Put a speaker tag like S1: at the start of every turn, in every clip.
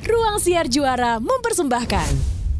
S1: Ruang Siar Juara mempersembahkan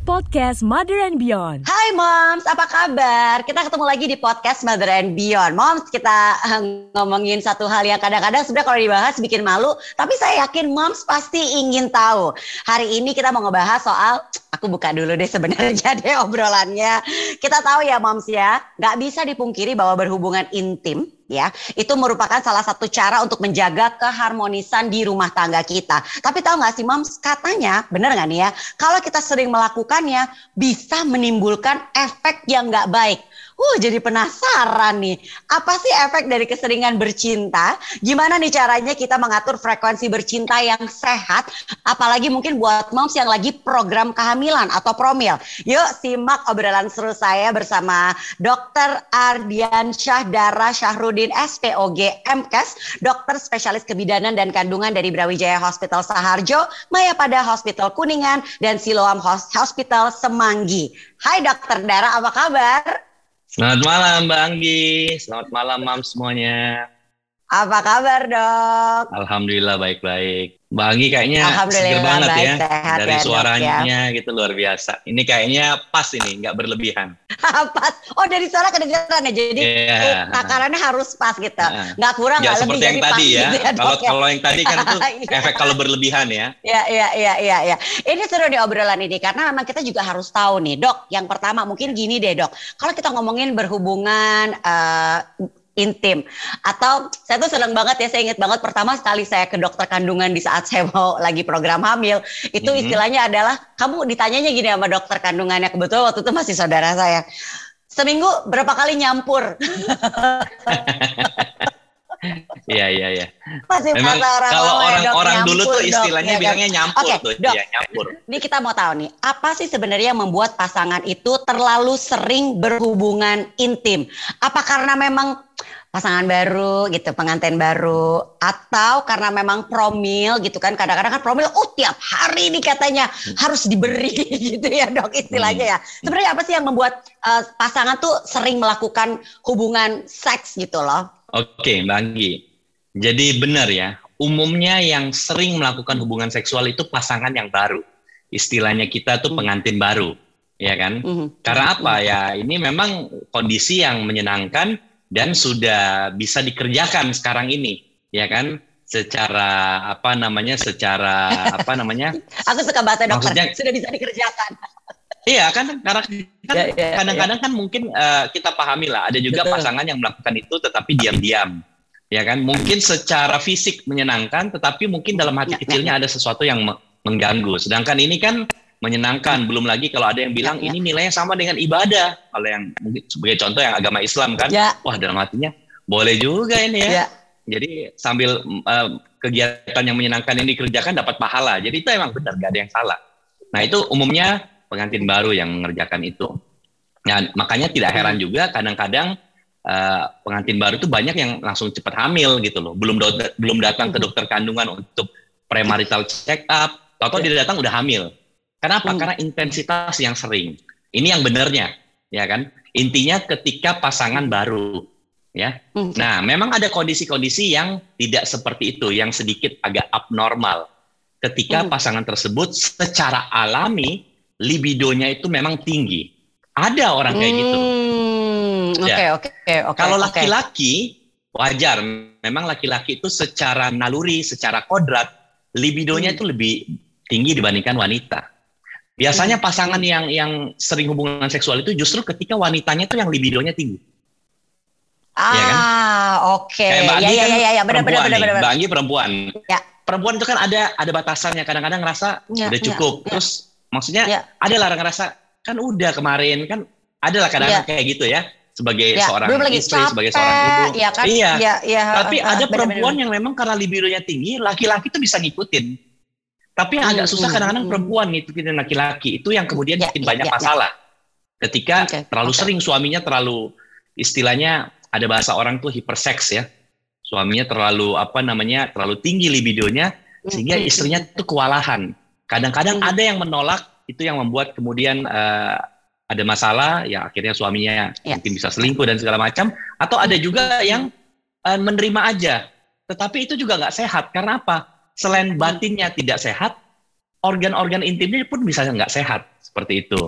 S1: podcast Mother and Beyond.
S2: Hai Moms, apa kabar? Kita ketemu lagi di podcast Mother and Beyond. Moms, kita eh, ngomongin satu hal yang kadang-kadang sebenarnya kalau dibahas bikin malu, tapi saya yakin Moms pasti ingin tahu. Hari ini kita mau ngebahas soal aku buka dulu deh sebenarnya deh obrolannya. Kita tahu ya Moms ya, nggak bisa dipungkiri bahwa berhubungan intim ya itu merupakan salah satu cara untuk menjaga keharmonisan di rumah tangga kita. Tapi tahu nggak sih moms katanya bener nggak nih ya kalau kita sering melakukannya bisa menimbulkan efek yang nggak baik. Uh, jadi penasaran nih. Apa sih efek dari keseringan bercinta? Gimana nih caranya kita mengatur frekuensi bercinta yang sehat? Apalagi mungkin buat moms yang lagi program kehamilan atau promil. Yuk simak obrolan seru saya bersama Dr. Ardian Syahdara Syahrudin SPOG MKes, dokter spesialis kebidanan dan kandungan dari Brawijaya Hospital Saharjo, Maya Pada Hospital Kuningan, dan Siloam Hospital Semanggi. Hai Dokter Dara, apa kabar?
S3: Selamat malam Mbak Anggi, selamat malam Mam semuanya.
S2: Apa kabar dok?
S3: Alhamdulillah baik-baik. Mbak Anggi kayaknya seger banget baik, ya sehat dari ya, suaranya ya. gitu luar biasa. Ini kayaknya pas ini, nggak berlebihan.
S2: pas. Oh dari suara kedengaran ya, jadi yeah. takarannya harus pas gitu, nggak kurang
S3: nggak ya, lebih. Seperti yang tadi ya. Gitu ya kalau ya. kalau yang tadi kan itu iya. efek kalau berlebihan ya.
S2: Iya iya iya iya. Ya. Ini seru nih obrolan ini karena memang kita juga harus tahu nih dok. Yang pertama mungkin gini deh dok. Kalau kita ngomongin berhubungan uh, intim. Atau saya tuh senang banget ya, saya ingat banget pertama sekali saya ke dokter kandungan di saat saya mau lagi program hamil, itu mm -hmm. istilahnya adalah kamu ditanyanya gini sama dokter kandungannya, kebetulan waktu itu masih saudara saya. Seminggu berapa kali nyampur?
S3: Iya iya iya.
S2: Masih
S3: Memang
S2: orang
S3: kalau orang-orang dulu tuh istilahnya dok, iya, bilangnya nyampur okay, tuh,
S2: dok. ya nyampur. Ini kita mau tahu nih, apa sih sebenarnya yang membuat pasangan itu terlalu sering berhubungan intim? Apa karena memang pasangan baru gitu, pengantin baru atau karena memang promil gitu kan. Kadang-kadang kan promil oh tiap hari nih katanya hmm. harus diberi gitu ya, Dok istilahnya ya. Hmm. Sebenarnya apa sih yang membuat uh, pasangan tuh sering melakukan hubungan seks gitu loh?
S3: Oke, Mbak Anggi. Jadi benar ya, umumnya yang sering melakukan hubungan seksual itu pasangan yang baru. Istilahnya kita tuh pengantin baru, ya kan? Mm-hmm. Karena apa ya? Ini memang kondisi yang menyenangkan dan sudah bisa dikerjakan sekarang ini, ya kan? Secara apa namanya? Secara apa namanya?
S2: Aku suka bahasa dokter. Maksudnya, sudah bisa dikerjakan.
S3: Iya kan karena kan ya, ya, kadang-kadang ya. kan mungkin uh, kita pahami lah ada juga Betul. pasangan yang melakukan itu tetapi diam-diam ya kan mungkin secara fisik menyenangkan tetapi mungkin dalam hati ya, kecilnya ya. ada sesuatu yang mengganggu sedangkan ini kan menyenangkan belum lagi kalau ada yang bilang ini nilainya sama dengan ibadah kalau yang mungkin sebagai contoh yang agama Islam kan ya. wah dalam hatinya boleh juga ini ya, ya. jadi sambil uh, kegiatan yang menyenangkan ini dikerjakan dapat pahala jadi itu emang benar gak ada yang salah nah itu umumnya pengantin baru yang mengerjakan itu. Nah, makanya tidak heran hmm. juga kadang-kadang uh, pengantin baru itu banyak yang langsung cepat hamil gitu loh. Belum do belum datang ke hmm. dokter kandungan untuk premarital check up, atau yeah. dia datang udah hamil. Kenapa? Hmm. Karena intensitas yang sering. Ini yang benernya, ya kan? Intinya ketika pasangan baru, ya. Hmm. Nah, memang ada kondisi-kondisi yang tidak seperti itu, yang sedikit agak abnormal. Ketika pasangan tersebut secara alami libidonya itu memang tinggi. Ada orang kayak gitu.
S2: Hmm, ya. Oke oke oke.
S3: Kalau laki-laki wajar, memang laki-laki itu secara naluri, secara kodrat libidonya hmm. itu lebih tinggi dibandingkan wanita. Biasanya hmm. pasangan yang yang sering hubungan seksual itu justru ketika wanitanya itu yang libidonya tinggi.
S2: Ah, ya kan? oke. Okay.
S3: Kayak Mbak
S2: Anggi
S3: ya,
S2: kan ya, ya, ya, benar,
S3: benar,
S2: benar, benar,
S3: Mbak Anggi perempuan. Ya. Perempuan itu kan ada ada batasannya. Kadang-kadang ngerasa ya, udah ya, cukup. Ya, Terus Maksudnya ya. ada lah ngerasa kan udah kemarin kan ada lah kadang-kadang ya. kayak gitu ya sebagai ya, seorang
S2: belum lagi
S3: istri,
S2: capek,
S3: sebagai seorang ibu.
S2: Ya kan?
S3: Iya.
S2: Ya, ya,
S3: Tapi uh, ada perempuan bener, yang memang karena libidonya tinggi, laki-laki tuh bisa ngikutin. Tapi yang agak hmm, susah hmm, kadang-kadang hmm, perempuan ngikutin laki-laki itu yang kemudian ya, bikin ya, banyak ya, masalah. Ya. Ketika okay, terlalu okay. sering suaminya terlalu istilahnya ada bahasa orang tuh hiperseks ya. Suaminya terlalu apa namanya? terlalu tinggi libidonya sehingga istrinya tuh kewalahan. Kadang-kadang hmm. ada yang menolak itu yang membuat kemudian uh, ada masalah ya akhirnya suaminya ya. mungkin bisa selingkuh dan segala macam atau ada juga yang uh, menerima aja tetapi itu juga nggak sehat karena apa selain batinnya tidak sehat organ-organ intimnya pun bisa nggak sehat seperti itu.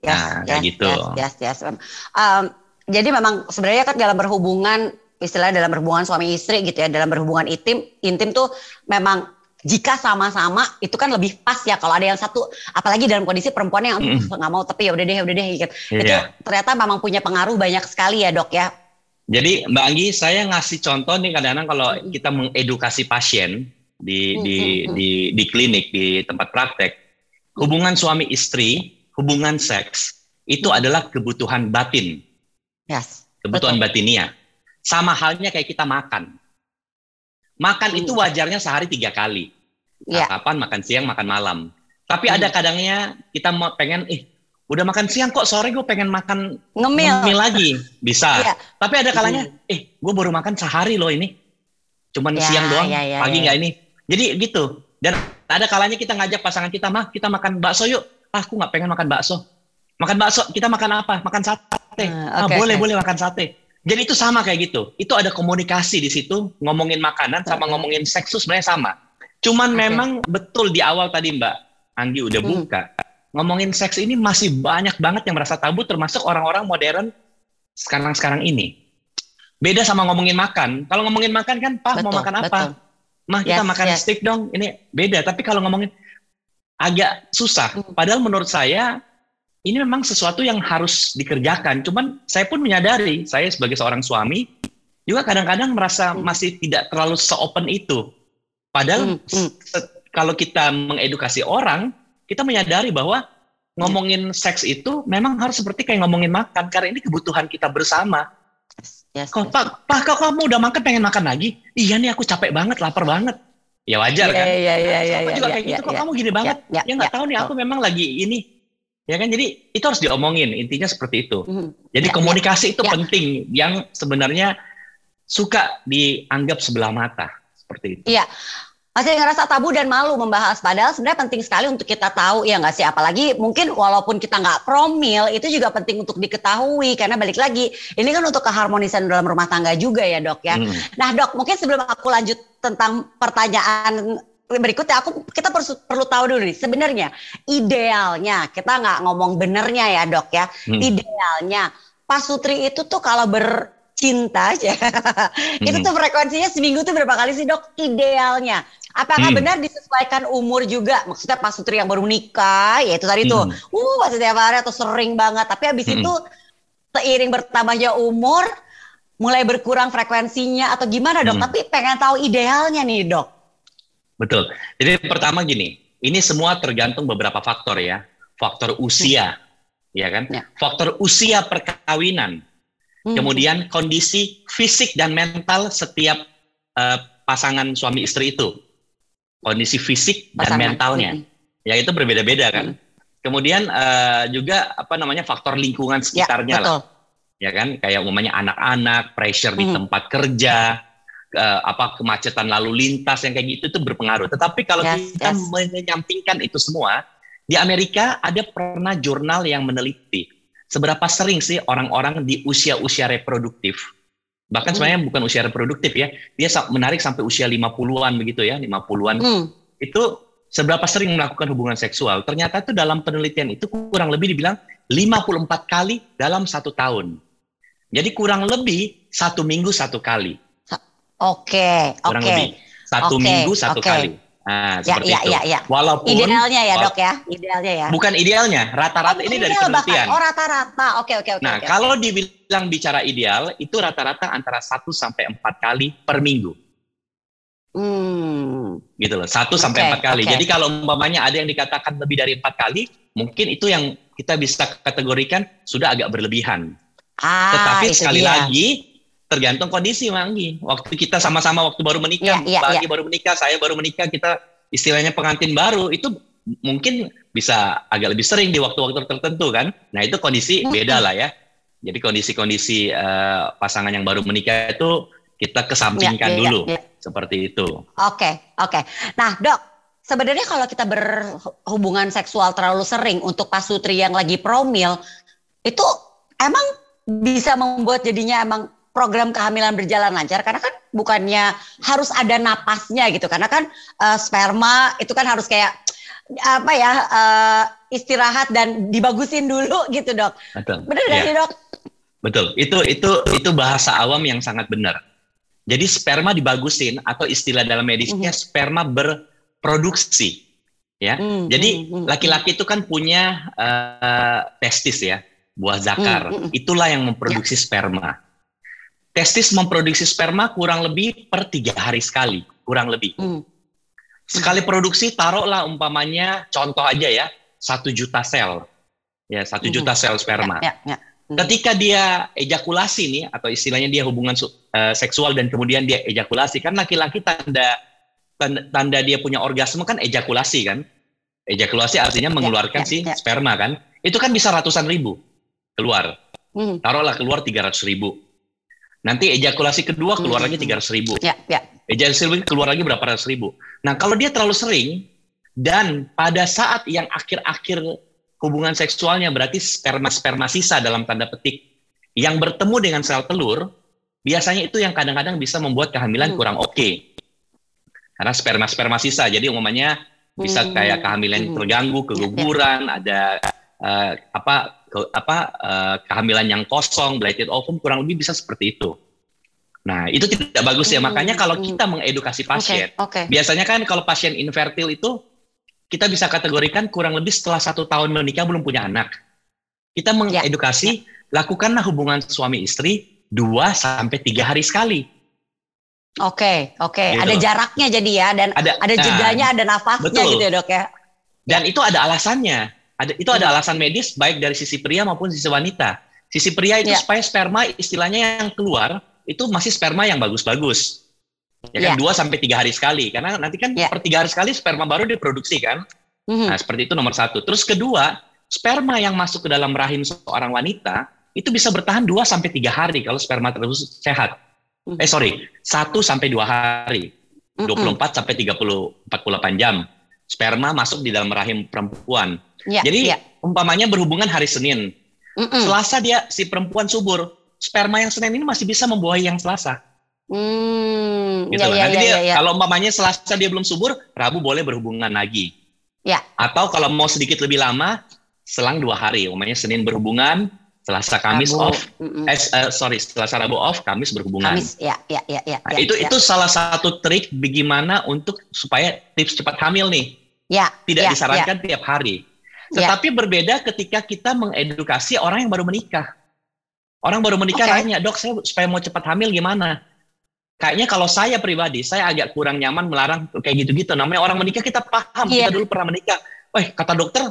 S2: Yes, nah, yes, kayak gitu. Yes, yes, yes. Um, jadi memang sebenarnya kan dalam berhubungan istilahnya dalam berhubungan suami istri gitu ya dalam berhubungan intim intim tuh memang jika sama-sama itu kan lebih pas ya kalau ada yang satu apalagi dalam kondisi perempuan yang nggak mm. mau tapi ya udah deh ya udah deh gitu yeah. itu ternyata memang punya pengaruh banyak sekali ya dok ya
S3: jadi Mbak Anggi saya ngasih contoh nih kadang-kadang kalau mm. kita mengedukasi pasien di mm. di di di klinik di tempat praktek hubungan suami istri hubungan seks itu adalah kebutuhan batin yes kebutuhan Betul. batinia sama halnya kayak kita makan. Makan hmm. itu wajarnya sehari tiga kali. Yeah. Iya. kapan makan siang, makan malam. Tapi hmm. ada kadangnya kita mau pengen, eh udah makan siang kok sore gue pengen makan
S2: ngemil,
S3: ngemil lagi. Bisa. yeah. Tapi ada kalanya, hmm. eh gue baru makan sehari loh ini. Cuman yeah, siang doang, yeah, yeah, pagi ya. nggak yeah. ini. Jadi gitu. Dan ada kalanya kita ngajak pasangan kita, mah kita makan bakso yuk. Ah, aku nggak pengen makan bakso. Makan bakso, kita makan apa? Makan sate. Uh, okay, ah, boleh, okay. boleh makan sate. Jadi itu sama kayak gitu. Itu ada komunikasi di situ, ngomongin makanan sama ngomongin seks sebenarnya sama. Cuman okay. memang betul di awal tadi Mbak Anggi udah hmm. buka, ngomongin seks ini masih banyak banget yang merasa tabu termasuk orang-orang modern sekarang-sekarang ini. Beda sama ngomongin makan. Kalau ngomongin makan kan, "Pak, mau makan apa?" Betul. Mah kita yes, makan yes. steak dong. Ini beda, tapi kalau ngomongin agak susah. Hmm. Padahal menurut saya ini memang sesuatu yang harus dikerjakan. Cuman saya pun menyadari, saya sebagai seorang suami juga kadang-kadang merasa hmm. masih tidak terlalu seopen itu. Padahal hmm. Hmm. kalau kita mengedukasi orang, kita menyadari bahwa ngomongin seks itu memang harus seperti kayak ngomongin makan karena ini kebutuhan kita bersama. Yes, kok yes. Pak, Pak, kok kamu udah makan pengen makan lagi? Iya nih aku capek banget, lapar banget. Ya wajar yeah, kan? Iya, iya, iya. Aku juga yeah, kayak yeah, gitu, kok yeah. kamu gini banget? Yeah, yeah, ya nggak yeah, tahu nih, aku memang lagi ini ya kan? Jadi itu harus diomongin intinya seperti itu. Hmm. jadi ya, komunikasi ya, itu ya. penting yang sebenarnya suka dianggap sebelah mata seperti itu.
S2: Iya. Masih ngerasa tabu dan malu membahas padahal sebenarnya penting sekali untuk kita tahu ya nggak sih? Apalagi mungkin walaupun kita nggak promil itu juga penting untuk diketahui karena balik lagi ini kan untuk keharmonisan dalam rumah tangga juga ya dok ya. Hmm. nah dok mungkin sebelum aku lanjut tentang pertanyaan berikutnya aku kita perlu, perlu tahu dulu nih sebenarnya idealnya kita nggak ngomong benernya ya dok ya hmm. idealnya Pak Sutri itu tuh kalau bercinta aja hmm. itu tuh frekuensinya seminggu tuh berapa kali sih dok idealnya apakah hmm. benar disesuaikan umur juga maksudnya Pak Sutri yang baru nikah ya itu tadi hmm. tuh uh pasti tiap hari atau sering banget tapi habis hmm. itu seiring bertambahnya umur mulai berkurang frekuensinya atau gimana dok hmm. tapi pengen tahu idealnya nih dok
S3: Betul. Jadi pertama gini, ini semua tergantung beberapa faktor ya. Faktor usia, ya kan? Ya. Faktor usia perkawinan. Hmm. Kemudian kondisi fisik dan mental setiap uh, pasangan suami istri itu. Kondisi fisik pasangan. dan mentalnya. Hmm. Ya itu berbeda-beda kan. Hmm. Kemudian uh, juga apa namanya faktor lingkungan ya, sekitarnya ya, lah. Ya kan? Kayak umumnya anak-anak, pressure hmm. di tempat kerja, uh, apa kemacetan lalu lintas yang kayak gitu itu berpengaruh. Tetapi kalau yes, kita yes. menyampingkan itu semua, di Amerika ada pernah jurnal yang meneliti seberapa sering sih orang-orang di usia-usia reproduktif bahkan hmm. sebenarnya bukan usia reproduktif ya, dia menarik sampai usia 50-an begitu ya, 50-an. Hmm. Itu seberapa sering melakukan hubungan seksual. Ternyata itu dalam penelitian itu kurang lebih dibilang 54 kali dalam satu tahun. Jadi kurang lebih satu minggu satu kali.
S2: Oke, oke. Okay.
S3: Satu okay, minggu satu okay. kali. Nah, ya, seperti ya, itu. Ya, ya.
S2: Walaupun idealnya ya, Dok ya. Idealnya ya.
S3: Bukan idealnya, rata-rata oh, ini dari penelitian.
S2: Oh, rata-rata. Oke, oke, oke.
S3: Nah,
S2: okay.
S3: kalau dibilang bicara ideal, itu rata-rata antara 1 sampai 4 kali per minggu. Hmm. Gitu loh, 1 sampai 4 kali. Okay. Jadi kalau umpamanya ada yang dikatakan lebih dari 4 kali, mungkin itu yang kita bisa kategorikan sudah agak berlebihan. Ah, Tetapi sekali dia. lagi tergantung kondisi Manggi. Waktu kita sama-sama waktu baru menikah, yeah, yeah, Bagi yeah. baru menikah, saya baru menikah, kita istilahnya pengantin baru itu mungkin bisa agak lebih sering di waktu-waktu tertentu kan. Nah itu kondisi beda lah ya. Jadi kondisi-kondisi uh, pasangan yang baru menikah itu kita kesampingkan yeah, yeah, dulu yeah, yeah. seperti itu.
S2: Oke okay, oke. Okay. Nah dok, sebenarnya kalau kita berhubungan seksual terlalu sering untuk Pak Sutri yang lagi promil itu emang bisa membuat jadinya emang program kehamilan berjalan lancar karena kan bukannya harus ada napasnya gitu karena kan uh, sperma itu kan harus kayak apa ya uh, istirahat dan dibagusin dulu gitu dok. Betul. Benar ya. sih dok?
S3: Betul. Itu itu itu bahasa awam yang sangat benar. Jadi sperma dibagusin atau istilah dalam medisnya mm -hmm. sperma berproduksi. Ya. Mm -hmm. Jadi hmm, hmm. laki-laki itu kan punya uh, testis ya, buah zakar. Mm -hmm. Itulah yang memproduksi yeah. sperma. Testis memproduksi sperma kurang lebih per tiga hari sekali, kurang lebih. Mm. Sekali produksi taruhlah umpamanya contoh aja ya satu juta sel, ya satu mm. juta sel sperma. Ya, ya, ya. Mm. Ketika dia ejakulasi nih atau istilahnya dia hubungan uh, seksual dan kemudian dia ejakulasi kan laki-laki tanda, tanda tanda dia punya orgasme kan ejakulasi kan? Ejakulasi artinya ya, mengeluarkan ya, si ya. sperma kan? Itu kan bisa ratusan ribu keluar. Mm. Taruhlah keluar tiga ratus ribu. Nanti ejakulasi kedua keluar lagi tiga ratus ribu. Ya, ya. Ejakulasi keluar lagi berapa ratus ribu. Nah, kalau dia terlalu sering dan pada saat yang akhir-akhir hubungan seksualnya berarti sperma-sperma sisa dalam tanda petik yang bertemu dengan sel telur, biasanya itu yang kadang-kadang bisa membuat kehamilan hmm. kurang oke. Okay. Karena sperma-sperma sisa. Jadi umumnya bisa hmm. kayak kehamilan hmm. terganggu, keguguran, ada uh, apa ke, apa uh, kehamilan yang kosong, blighted ovum kurang lebih bisa seperti itu. Nah, itu tidak bagus ya. Hmm. Makanya kalau hmm. kita mengedukasi pasien, okay, okay. biasanya kan kalau pasien infertil itu kita bisa kategorikan kurang lebih setelah satu tahun menikah belum punya anak. Kita ya, mengedukasi, ya, ya. lakukanlah hubungan suami istri dua sampai tiga hari sekali.
S2: Oke, okay, oke. Okay. Gitu. Ada jaraknya jadi ya, dan ada, ada nah, jedanya, nah, ada nafasnya betul. gitu ya dok ya.
S3: Dan itu ada alasannya. Ada itu ada hmm. alasan medis baik dari sisi pria maupun sisi wanita. Sisi pria itu ya. supaya sperma istilahnya yang keluar itu masih sperma yang bagus-bagus. Ya kan yeah. dua sampai tiga hari sekali karena nanti kan yeah. per tiga hari sekali sperma baru diproduksi kan. Mm-hmm. Nah seperti itu nomor satu. Terus kedua sperma yang masuk ke dalam rahim seorang wanita itu bisa bertahan dua sampai tiga hari kalau sperma terus sehat. Mm-hmm. Eh sorry satu sampai dua hari. Mm-hmm. 24 sampai 30 48 jam sperma masuk di dalam rahim perempuan. Yeah, Jadi yeah. umpamanya berhubungan hari Senin. Mm-mm. Selasa dia si perempuan subur sperma yang Senin ini masih bisa membuahi yang Selasa. Hmm, gitu ya, Ya, Nanti ya, dia ya, ya. kalau umpamanya Selasa dia belum subur, Rabu boleh berhubungan lagi. Ya. Atau kalau mau sedikit lebih lama, selang dua hari, umpamanya Senin berhubungan, Selasa Kamis Rabu. off, mm -mm. eh, uh, sorry Selasa Rabu off, Kamis berhubungan. Kamis, ya, ya, ya, ya. Nah, ya itu ya. itu salah satu trik bagaimana untuk supaya tips cepat hamil nih. Ya. Tidak ya, disarankan ya. tiap hari. Ya. Tetapi ya. berbeda ketika kita mengedukasi orang yang baru menikah. Orang baru menikah okay. nanya, dok saya supaya mau cepat hamil gimana? Kayaknya kalau saya pribadi, saya agak kurang nyaman melarang kayak gitu-gitu. Namanya orang menikah kita paham, yeah. kita dulu pernah menikah. Wah kata dokter,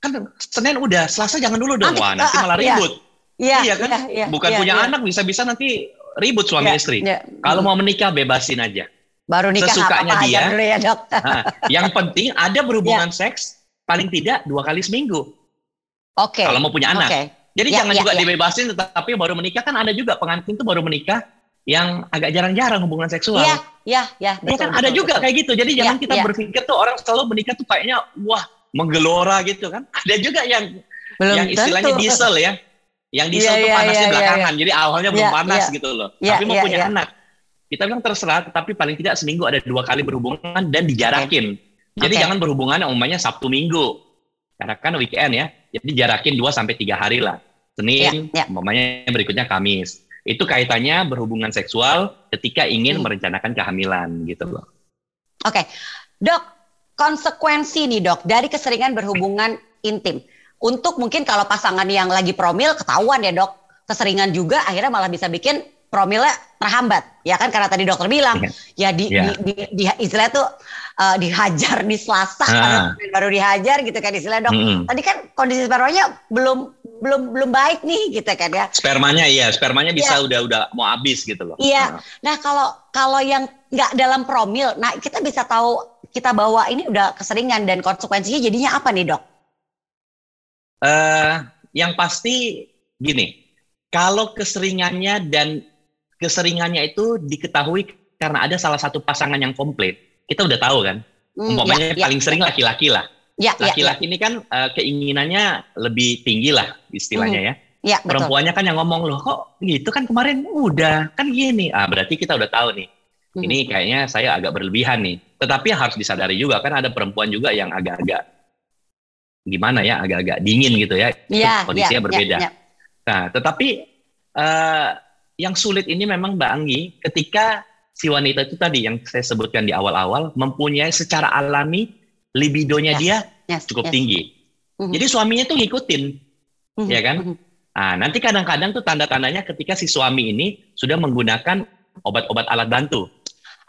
S3: kan Senin udah, Selasa jangan dulu dong. Wah nanti ah, malah iya. ribut. Iya, iya kan? Iya, iya, Bukan iya, punya iya. anak, bisa-bisa nanti ribut suami iya, istri. Iya. Kalau mau menikah bebasin aja.
S2: Baru nikah Sesukanya apa dia. Dulu ya, dok.
S3: Nah, yang penting ada berhubungan yeah. seks paling tidak dua kali seminggu.
S2: Oke. Okay.
S3: Kalau mau punya anak. Okay. Jadi ya, jangan ya, juga ya. dibebasin, tetapi baru menikah kan ada juga pengantin tuh baru menikah yang agak jarang-jarang hubungan seksual. Iya,
S2: iya, iya.
S3: Ya kan betul, ada juga betul. kayak gitu. Jadi ya, jangan kita ya. berpikir tuh orang selalu menikah tuh kayaknya wah menggelora gitu kan. Ada juga yang belum yang istilahnya tentu. diesel ya. Yang iya, diesel ya, tuh ya, panasnya ya, belakangan. Ya. Jadi awalnya belum ya, panas ya. gitu loh. Ya, tapi mau ya, punya ya. anak. Kita bilang terserah, tapi paling tidak seminggu ada dua kali berhubungan dan dijarakin. Okay. Jadi okay. jangan berhubungan umumnya Sabtu Minggu. Karena kan weekend ya. Jadi jarakin 2 sampai tiga hari lah. Senin, ya, ya. umpamanya berikutnya Kamis. Itu kaitannya berhubungan seksual ketika ingin hmm. merencanakan kehamilan gitu loh.
S2: Oke. Okay. Dok, konsekuensi nih Dok dari keseringan berhubungan intim. Untuk mungkin kalau pasangan yang lagi promil ketahuan ya Dok, keseringan juga akhirnya malah bisa bikin promilnya terhambat ya kan karena tadi dokter bilang yeah. ya di, yeah. di, di, di istilah tuh uh, dihajar di Selasa ah. baru dihajar gitu kan istilah dok. Mm. Tadi kan kondisi spermanya belum belum belum baik nih gitu kan ya.
S3: Spermanya iya, spermanya bisa yeah. udah udah mau habis gitu loh.
S2: Iya. Uh. Nah, kalau kalau yang nggak dalam promil, nah kita bisa tahu kita bawa ini udah keseringan dan konsekuensinya jadinya apa nih, Dok?
S3: Uh, yang pasti gini, kalau keseringannya dan keseringannya itu diketahui karena ada salah satu pasangan yang komplit. Kita udah tahu kan. Hmm, Umpamanya ya, paling ya, sering laki-laki lah. Ya, ya, laki-laki ya, ya. ini kan uh, keinginannya lebih tinggi lah istilahnya hmm. ya. Ya, betul. Perempuannya kan yang ngomong loh kok gitu kan kemarin udah kan gini. Ah berarti kita udah tahu nih. Hmm. Ini kayaknya saya agak berlebihan nih. Tetapi harus disadari juga kan ada perempuan juga yang agak-agak gimana ya, agak-agak dingin gitu ya.
S2: Ya,
S3: kondisinya
S2: ya,
S3: berbeda.
S2: Ya, ya.
S3: Nah, tetapi uh, yang sulit ini memang Mbak Anggi ketika si wanita itu tadi yang saya sebutkan di awal-awal mempunyai secara alami libidonya yes, dia yes, cukup yes. tinggi. Mm-hmm. Jadi suaminya tuh ngikutin, mm-hmm. ya kan? Mm-hmm. Nah, nanti kadang-kadang tuh tanda-tandanya ketika si suami ini sudah menggunakan obat-obat alat bantu.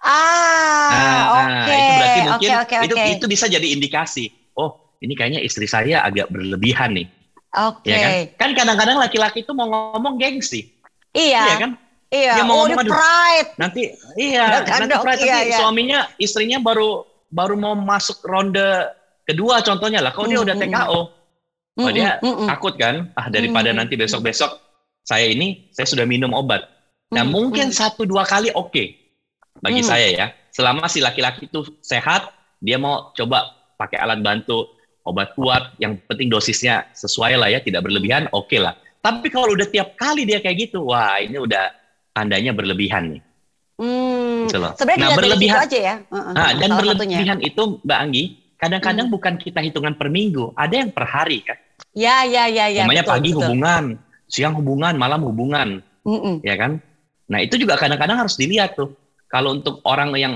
S2: Ah, nah,
S3: oke. Okay. itu berarti mungkin okay, okay, itu itu bisa jadi indikasi. Oh, ini kayaknya istri saya agak berlebihan nih.
S2: Oke. Okay. Ya
S3: kan? Kan kadang-kadang laki-laki itu mau ngomong gengsi.
S2: Iya.
S3: Iya kan?
S2: Iya.
S3: Dia mau
S2: oh, ngomong, pride.
S3: Nanti iya, kan, nanti pride iya, iya. suaminya, istrinya baru baru mau masuk ronde kedua contohnya lah. Kalau mm, dia udah TKO, mm, oh, dia mm, takut kan? Ah daripada mm, nanti besok-besok saya ini saya sudah minum obat. Nah, mm, mungkin mm. satu dua kali oke. Okay bagi hmm. saya ya. Selama si laki-laki itu sehat, dia mau coba pakai alat bantu obat kuat, yang penting dosisnya sesuai lah ya, tidak berlebihan, oke okay lah. Tapi kalau udah tiap kali dia kayak gitu, wah ini udah tandanya berlebihan nih.
S2: Hmm, gitu loh. Sebenarnya nah, berlebihan aja ya. Uh,
S3: nah, dan berlebihan satunya. itu Mbak Anggi, kadang-kadang hmm. bukan kita hitungan per minggu, ada yang per hari kan.
S2: Ya, ya, ya, ya.
S3: Namanya betul, pagi betul. hubungan, siang hubungan, malam hubungan, mm -mm. ya kan? Nah itu juga kadang-kadang harus dilihat tuh. Kalau untuk orang yang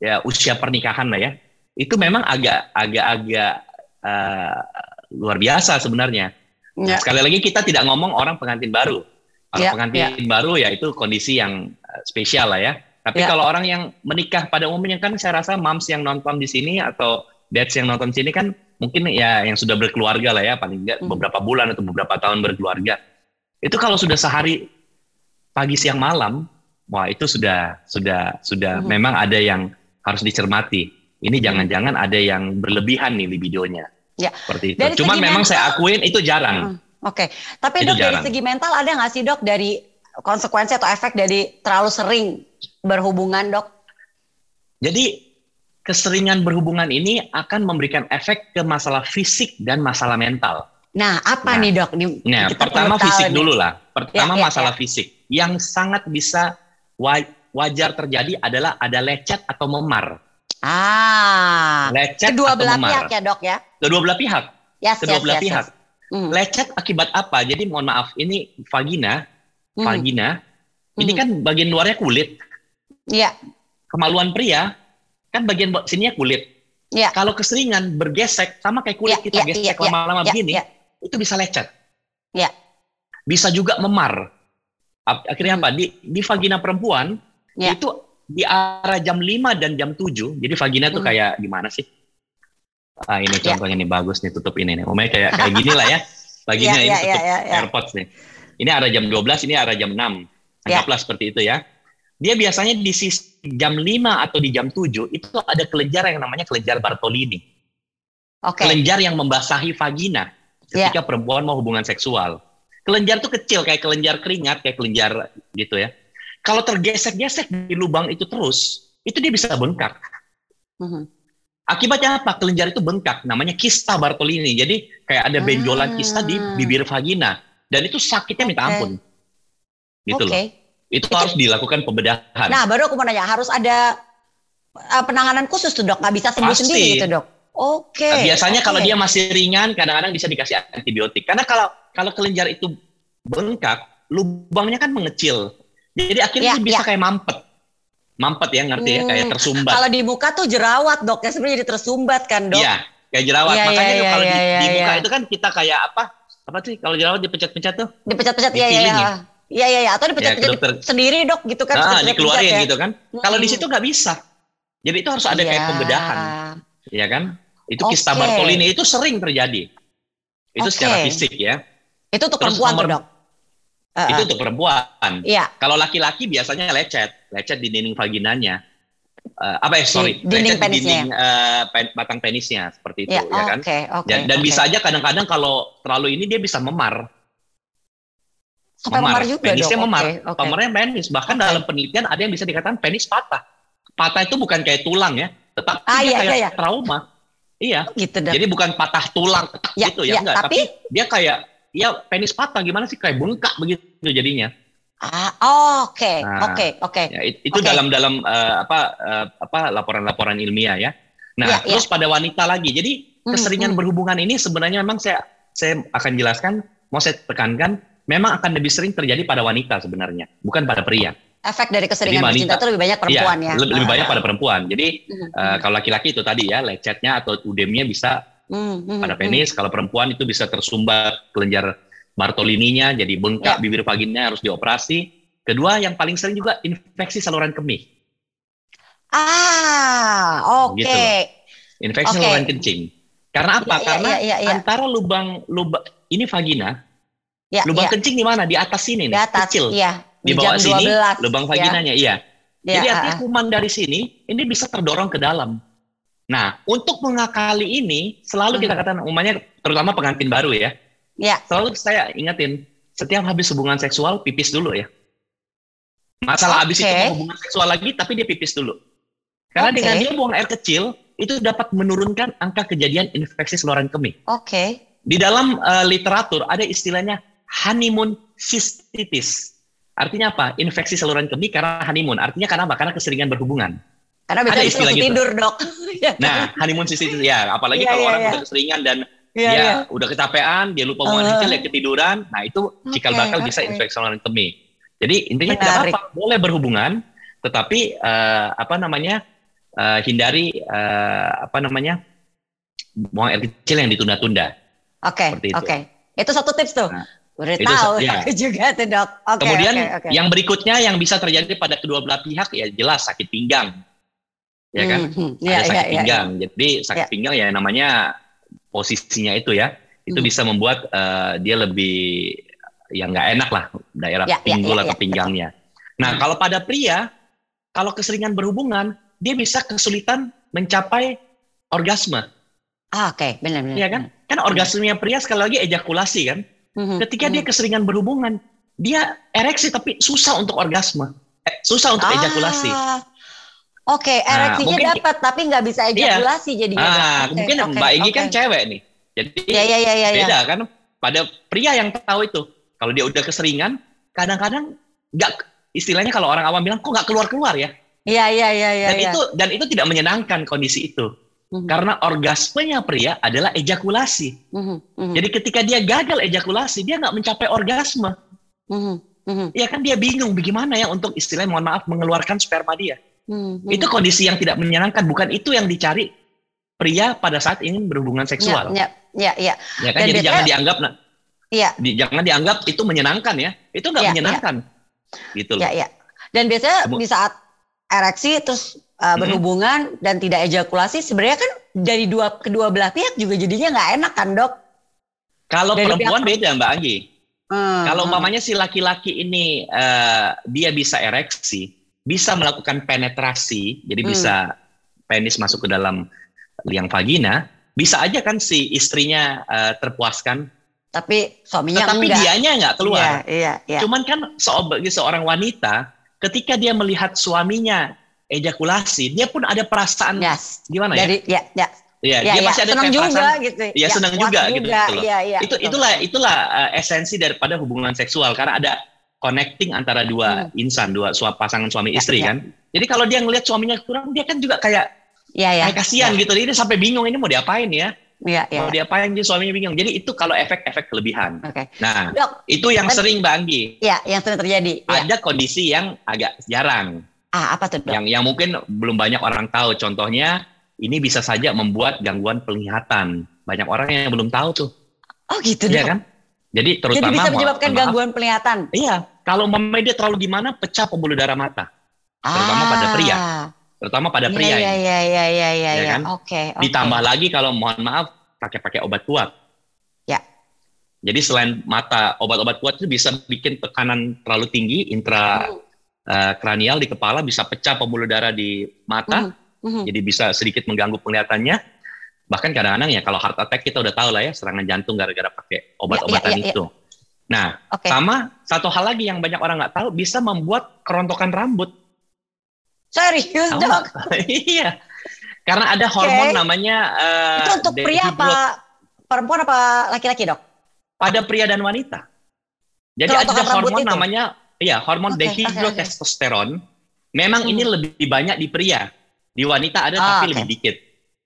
S3: ya usia pernikahan lah ya, itu memang agak agak agak uh, luar biasa sebenarnya. Ya. sekali lagi kita tidak ngomong orang pengantin baru. Kalau ya, pengantin ya. baru ya itu kondisi yang eh, spesial lah ya. Tapi ya. kalau orang yang menikah pada umumnya kan saya rasa moms yang nonton di sini atau dads yang nonton di sini kan mungkin ya yang sudah berkeluarga lah ya paling enggak hmm. beberapa bulan atau beberapa tahun berkeluarga. Itu kalau sudah sehari pagi siang malam wah itu sudah sudah sudah hmm. memang ada yang harus dicermati. Ini hmm. jangan-jangan ada yang berlebihan nih libidonya.
S2: Ya.
S3: Seperti itu. Dari Cuman memang mental, saya akuin itu jarang.
S2: Hmm. Oke, okay. tapi itu dok jarang. dari segi mental ada nggak sih dok dari konsekuensi atau efek dari terlalu sering berhubungan dok?
S3: Jadi keseringan berhubungan ini akan memberikan efek ke masalah fisik dan masalah mental.
S2: Nah, apa nah, nih dok?
S3: nah, pertama fisik nih. dulu lah. Pertama ya, ya, masalah ya. fisik yang sangat bisa wajar terjadi adalah ada lecet atau memar.
S2: Ah.
S3: Lecet
S2: kedua
S3: atau
S2: belah
S3: memar.
S2: pihak ya, Dok ya?
S3: Kedua belah pihak.
S2: Yes,
S3: kedua
S2: yes,
S3: belah
S2: yes,
S3: pihak.
S2: Yes. Mm.
S3: Lecet akibat apa? Jadi mohon maaf, ini vagina, mm. vagina, mm. ini kan bagian luarnya kulit.
S2: Iya. Yeah.
S3: Kemaluan pria kan bagian sininya kulit.
S2: Iya. Yeah.
S3: Kalau keseringan bergesek sama kayak kulit yeah, kita yeah, gesek lama lama-lama yeah, begini, yeah. itu bisa lecet.
S2: Iya. Yeah.
S3: Bisa juga memar akhirnya apa di di vagina perempuan ya. itu di arah jam 5 dan jam 7 jadi vagina tuh hmm. kayak gimana sih ah ini ya. contohnya ya. nih bagus nih tutup ini nih umumnya kayak kayak gini lah ya vagina ya, ini ya, tutup ya, ya, airpods nih ini arah jam 12 ini arah jam 6 anggaplah ya. seperti itu ya dia biasanya di jam 5 atau di jam 7 itu ada kelenjar yang namanya kelenjar Bartolini okay. kelenjar yang membasahi vagina ketika ya. perempuan mau hubungan seksual Kelenjar tuh kecil kayak kelenjar keringat, kayak kelenjar gitu ya. Kalau tergesek-gesek di lubang itu terus, itu dia bisa bengkak. Uh-huh. Akibatnya apa? Kelenjar itu bengkak, namanya kista Bartolini. Jadi kayak ada benjolan kista di bibir vagina dan itu sakitnya minta ampun. Gitu okay. loh. Itu, itu harus dilakukan pembedahan.
S2: Nah, baru aku mau nanya, harus ada uh, penanganan khusus tuh dok, nggak bisa sembuh Pasti. sendiri gitu dok? Oke. Okay.
S3: Nah, biasanya okay. kalau dia masih ringan, kadang-kadang bisa dikasih antibiotik. Karena kalau kalau kelenjar itu bengkak, lubangnya kan mengecil. Jadi akhirnya ya, bisa ya. kayak mampet. Mampet ya, ngerti hmm. ya? Kayak hmm. tersumbat.
S2: Kalau di muka tuh jerawat, dok. Ya sebenarnya jadi tersumbat kan, dok?
S3: Iya, kayak jerawat. Ya, Makanya ya, kalau ya, di, ya, di muka ya. itu kan kita kayak apa? Apa sih kalau jerawat dipecat-pecat tuh?
S2: Dipecat-pecat, iya. Ya. Iya, iya, ya. Atau dipecat-pecat ya, sendiri, dok, gitu kan?
S3: Nah, dikeluarin ya. gitu kan? Hmm. Kalau di situ nggak bisa. Jadi itu harus ada ya. kayak pembedahan. Iya kan? Itu okay. kista Bartolini itu sering terjadi. Itu okay. secara fisik ya.
S2: Itu untuk perempuan nomor, dok?
S3: Uh, itu untuk perempuan.
S2: Iya.
S3: Kalau laki-laki biasanya lecet, lecet di dinding vaginanya. Uh, apa ya, sorry,
S2: di, dinding
S3: lecet di dinding uh, pen, batang penisnya seperti itu, ya, ya kan?
S2: Okay, okay,
S3: dan dan
S2: okay.
S3: bisa aja kadang-kadang kalau terlalu ini dia bisa memar.
S2: Sampai memar, memar juga
S3: Penisnya
S2: dong.
S3: memar. Okay, okay. Pemarnya penis. Bahkan okay. dalam penelitian ada yang bisa dikatakan penis patah. Patah itu bukan kayak tulang ya, tetapi ah, iya, kayak iya, iya. trauma. Iya.
S2: Gitu,
S3: Jadi bukan patah tulang ya, gitu ya, ya enggak, tapi, tapi dia kayak ya penis patah gimana sih kayak bengkak begitu jadinya.
S2: Ah, oke,
S3: Nah,
S2: oke, oke.
S3: Ya, it- itu
S2: Oke.
S3: dalam dalam eh, apa eh, apa laporan-laporan ilmiah ya. Nah,
S2: Ya,
S3: terus pada wanita lagi. Jadi keseringan
S2: hmm.
S3: berhubungan ini sebenarnya memang saya saya akan jelaskan, mau saya tekankan, memang akan lebih sering terjadi pada wanita sebenarnya, bukan pada pria.
S2: Efek dari keseringan
S3: Jadi
S2: bercinta
S3: wanita-
S2: itu lebih banyak perempuan
S3: Iya,
S2: ya.
S3: lebih, lebih
S2: Ah,
S3: banyak pada perempuan. Jadi
S2: hmm,
S3: eh, kalau laki-laki itu tadi ya, lecetnya atau udemnya bisa
S2: hmm, hmm,
S3: pada
S2: hmm.
S3: penis. Kalau perempuan itu bisa tersumbat kelenjar Bartolininya, jadi bengkak
S2: Ya.
S3: bibir vaginnya harus dioperasi. Kedua, yang paling sering juga infeksi saluran kemih,
S2: Ah, oke.
S3: Gitu loh. infeksi
S2: Oke.
S3: saluran kencing. Karena apa?
S2: Iya, iya,
S3: Karena
S2: iya, iya, iya.
S3: antara lubang lubang ini vagina,
S2: Ya,
S3: lubang
S2: ya,
S3: kencing di mana? Di atas sini
S2: di
S3: nih,
S2: atas,
S3: kecil.
S2: iya.
S3: Di
S2: jam
S3: bawah sini
S2: 12,
S3: lubang
S2: ya.
S3: vaginanya, iya.
S2: Ya,
S3: Jadi
S2: ah,
S3: artinya
S2: ah.
S3: kuman dari sini ini bisa terdorong ke dalam. Nah, untuk mengakali ini selalu kita katakan umumnya terutama pengantin baru ya.
S2: Ya.
S3: Selalu saya ingetin setiap habis hubungan seksual pipis dulu ya. Masalah habis itu hubungan seksual lagi tapi dia pipis dulu. Karena
S2: Oke.
S3: dengan dia buang air kecil itu dapat menurunkan angka kejadian infeksi saluran kemih.
S2: Oke.
S3: Di dalam eh, literatur ada istilahnya honeymoon cystitis. Artinya apa? Infeksi saluran kemih karena honeymoon. Artinya karena apa? Karena keseringan berhubungan.
S2: Karena biasanya
S3: istilah
S2: itu
S3: gitu.
S2: tidur, Dok. Ya?
S3: Nah, honeymoon cystitis ya, apalagi
S2: Iya,
S3: kalau
S2: iya,
S3: orang
S2: iya.
S3: udah keseringan dan
S2: Iya, iya.
S3: udah kecapean, dia lupa buang
S2: Uh.
S3: dia ketiduran. Nah, itu cikal bakal bisa
S2: oke.
S3: infeksi saluran kemih. Jadi intinya tidak apa-apa, boleh berhubungan, tetapi eh, apa namanya? eh, hindari eh, apa namanya? buang air kecil yang ditunda-tunda.
S2: Oke, oke. Itu satu tips tuh.
S3: Nah,
S2: Udah
S3: itu
S2: tahu
S3: iya.
S2: aku juga tuh, Dok. Oke,
S3: Kemudian
S2: oke, oke.
S3: yang berikutnya yang bisa terjadi pada kedua belah pihak ya jelas sakit pinggang. Ya kan?
S2: Hmm, hmm.
S3: Ada
S2: Iya,
S3: sakit
S2: iya, iya.
S3: pinggang. Jadi sakit
S2: Ya.
S3: pinggang ya namanya posisinya itu ya. Itu
S2: Hmm.
S3: bisa membuat eh, dia lebih yang nggak enak lah daerah
S2: Ya, ya,
S3: pinggul
S2: ya,
S3: atau
S2: ya,
S3: pinggangnya. Nah, kalau pada pria kalau keseringan berhubungan, dia bisa kesulitan mencapai orgasme,
S2: Ah, oke, benar benar.
S3: ya kan? Kan orgasmenya pria sekali lagi ejakulasi kan.
S2: Hmm,
S3: Ketika
S2: hmm.
S3: dia keseringan berhubungan, dia ereksi tapi susah untuk orgasme. Eh, susah untuk ejakulasi.
S2: Ah, Oke, ereksinya
S3: mungkin-
S2: dapat tapi nggak bisa ejakulasi jadinya. Dok.
S3: Ah,
S2: Oke,
S3: mungkin
S2: oke,
S3: Mbak Enggi
S2: oke.
S3: kan cewek nih. Jadi
S2: Iya, iya, iya, iya.
S3: beda kan pada pria yang tahu itu. Kalau dia udah keseringan, kadang-kadang nggak istilahnya kalau orang awam bilang kok nggak keluar-keluar ya.
S2: Iya, iya, iya, iya.
S3: dan
S2: iya.
S3: itu dan itu tidak menyenangkan kondisi itu.
S2: Mhm,
S3: Karena orgasmenya pria adalah ejakulasi.
S2: mhm, mhm,
S3: Jadi ketika dia gagal ejakulasi, dia nggak mencapai orgasme.
S2: mhm, mhm,
S3: Ya kan dia bingung bagaimana ya untuk istilahnya mohon maaf mengeluarkan sperma dia.
S2: Mhm.
S3: Itu kondisi yang tidak menyenangkan, bukan itu yang dicari pria pada saat ingin berhubungan seksual.
S2: Ya, ya, ya,
S3: Ya kan
S2: Dan
S3: jadi jangan dianggap nah,
S2: Iya.
S3: di- jangan dianggap itu menyenangkan ya. Itu nggak
S2: Ya,
S3: menyenangkan. Gitu loh.
S2: ya, ya. Dan biasanya
S3: Kemu-
S2: di saat ereksi terus uh, berhubungan dan tidak ejakulasi, sebenarnya kan dari dua kedua belah pihak juga jadinya nggak enak kan, dok?
S3: Kalau
S2: Dari
S3: perempuan beda Mbak Anggi.
S2: Hmm,
S3: Kalau
S2: hmm.
S3: umpamanya si laki-laki ini eh, dia bisa ereksi, bisa melakukan penetrasi, jadi
S2: Hmm.
S3: bisa penis masuk ke dalam liang vagina, bisa aja kan si istrinya eh, terpuaskan,
S2: tapi suaminya
S3: tetapi
S2: enggak.
S3: dianya nggak keluar.
S2: Iya, iya, iya.
S3: Cuman kan bagi seorang wanita, ketika dia melihat suaminya ejakulasi, dia pun ada perasaan
S2: Yes.
S3: gimana ya?
S2: Dari ya, ya,
S3: Iya,
S2: ya,
S3: dia
S2: ya.
S3: pasti ada
S2: senang juga
S3: perasaan
S2: gitu.
S3: Iya, senang
S2: puas
S3: juga gitu loh.
S2: Iya, iya.
S3: itu
S2: betul.
S3: itulah itulah uh, esensi daripada hubungan seksual karena ada connecting antara dua insan dua suap pasangan suami
S2: Hmm. Ya,
S3: istri
S2: ya.
S3: kan jadi kalau dia ngelihat suaminya kurang dia kan juga kayak
S2: Iya, iya.
S3: kayak kasihan
S2: Iya,
S3: gitu dia sampai bingung ini mau diapain ya
S2: Iya, iya.
S3: mau diapain dia suaminya bingung jadi itu kalau efek-efek kelebihan
S2: Oke.
S3: nah
S2: Dok,
S3: itu yang
S2: Tapi-
S3: sering Mbak Anggi
S2: ya yang sering terjadi. Ya.
S3: ada kondisi yang agak jarang
S2: Ah, apa tuh, Dok?
S3: yang yang mungkin belum banyak orang tahu contohnya ini bisa saja membuat gangguan penglihatan banyak orang yang belum tahu tuh
S2: Oh, gitu,
S3: Iya kan jadi terutama
S2: Jadi bisa menyebabkan
S3: maaf,
S2: gangguan penglihatan.
S3: Iya, kalau umpamanya dia terlalu gimana pecah pembuluh darah mata, Terutama
S2: ah.
S3: pada pria, terutama pada pria
S2: Iya,
S3: ini.
S2: iya, iya, iya, iya, iya.
S3: Ya
S2: iya.
S3: kan?
S2: Oke, oke.
S3: Ditambah lagi kalau mohon maaf pakai pakai obat kuat.
S2: Ya.
S3: Jadi selain mata obat-obat kuat itu bisa bikin tekanan terlalu tinggi intra eh, kranial di kepala bisa pecah pembuluh darah di mata,
S2: mhm, mhm.
S3: jadi bisa sedikit mengganggu penglihatannya. Bahkan kadang-kadang ya kalau heart attack kita udah tahu lah ya serangan jantung gara-gara pakai obat-obatan
S2: Ya, ya, ya, ya.
S3: itu. Nah,
S2: Oke.
S3: sama satu hal lagi yang banyak orang nggak tahu bisa membuat kerontokan rambut.
S2: Serius,
S3: Tahu
S2: Dok?
S3: Iya. Karena ada hormon namanya eh,
S2: Itu untuk pria apa perempuan apa laki-laki, Dok?
S3: pada pria dan wanita. Jadi
S2: Kerontokan
S3: ada hormon
S2: itu?
S3: namanya ya hormon
S2: Oke,
S3: dehidrotestosteron memang
S2: Hmm.
S3: ini lebih banyak di pria. Di wanita ada
S2: Ah,
S3: tapi
S2: oke.
S3: lebih dikit.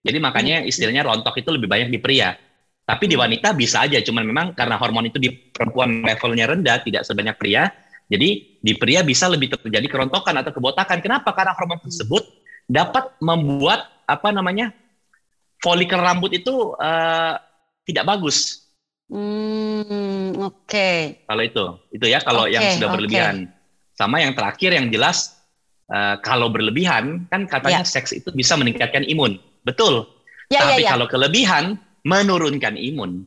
S3: Jadi makanya istilahnya rontok itu lebih banyak di pria. Tapi di
S2: Hmm.
S3: wanita bisa aja, cuman memang karena hormon itu di perempuan levelnya rendah, tidak sebanyak pria. Jadi di pria bisa lebih terjadi kerontokan atau kebotakan. Kenapa? Karena hormon tersebut dapat membuat apa namanya folikel rambut itu eh, tidak bagus.
S2: Hmm, oke.
S3: Kalau itu, itu ya kalau yang
S2: Oke,
S3: sudah berlebihan. Sama yang terakhir yang jelas eh, kalau berlebihan kan katanya
S2: Ya.
S3: seks itu bisa meningkatkan imun, betul.
S2: Ya,
S3: Tapi
S2: ya, ya.
S3: kalau kelebihan menurunkan imun.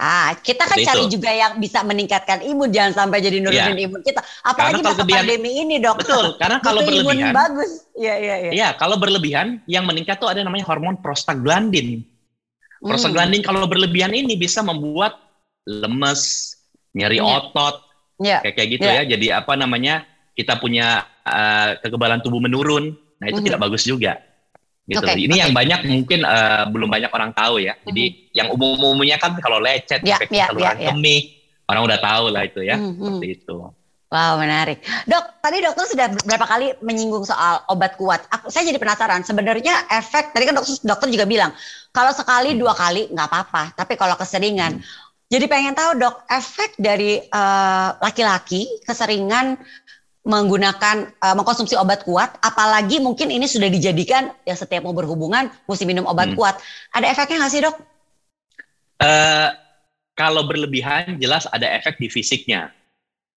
S2: Ah, kita kan
S3: Seperti
S2: cari
S3: itu.
S2: juga yang bisa meningkatkan imun, jangan sampai jadi nurunin imun kita. Apalagi masa
S3: kelebihan-
S2: pandemi ini, dok.
S3: Betul, karena kalau
S2: Butuh imun
S3: berlebihan,
S2: bagus. Iya, iya, iya.
S3: ya kalau berlebihan yang meningkat tuh ada namanya hormon prostaglandin.
S2: Hmm.
S3: Prostaglandin kalau berlebihan ini bisa membuat lemes, nyeri
S2: Iya.
S3: otot,
S2: Ya.
S3: kayak kayak gitu
S2: Iya.
S3: ya. Jadi apa namanya kita punya uh, kekebalan tubuh menurun. Nah itu
S2: Mhm.
S3: tidak bagus juga. Gitu.
S2: Oke,
S3: Ini
S2: oke.
S3: yang banyak mungkin uh, belum banyak orang tahu ya. Jadi yang umum-umumnya kan kalau lecet,
S2: Ya,
S3: infeksi
S2: ya,
S3: saluran
S2: ya, ya.
S3: kemih, orang udah tahu lah itu ya.
S2: Hmm, hmm.
S3: Seperti itu.
S2: Wow, menarik. Dok, tadi dokter sudah berapa kali menyinggung soal obat kuat. Aku, saya jadi penasaran, sebenarnya efek, tadi kan dokter, dokter juga bilang, kalau sekali, dua kali nggak apa-apa, tapi kalau keseringan. Jadi pengen tahu dok, efek dari eh, laki-laki keseringan menggunakan, eh, mengkonsumsi obat kuat, apalagi mungkin ini sudah dijadikan, ya setiap mau berhubungan, mesti minum obat
S3: Hmm.
S2: kuat. Ada efeknya nggak sih dok?
S3: Uh, kalau berlebihan jelas ada efek di fisiknya.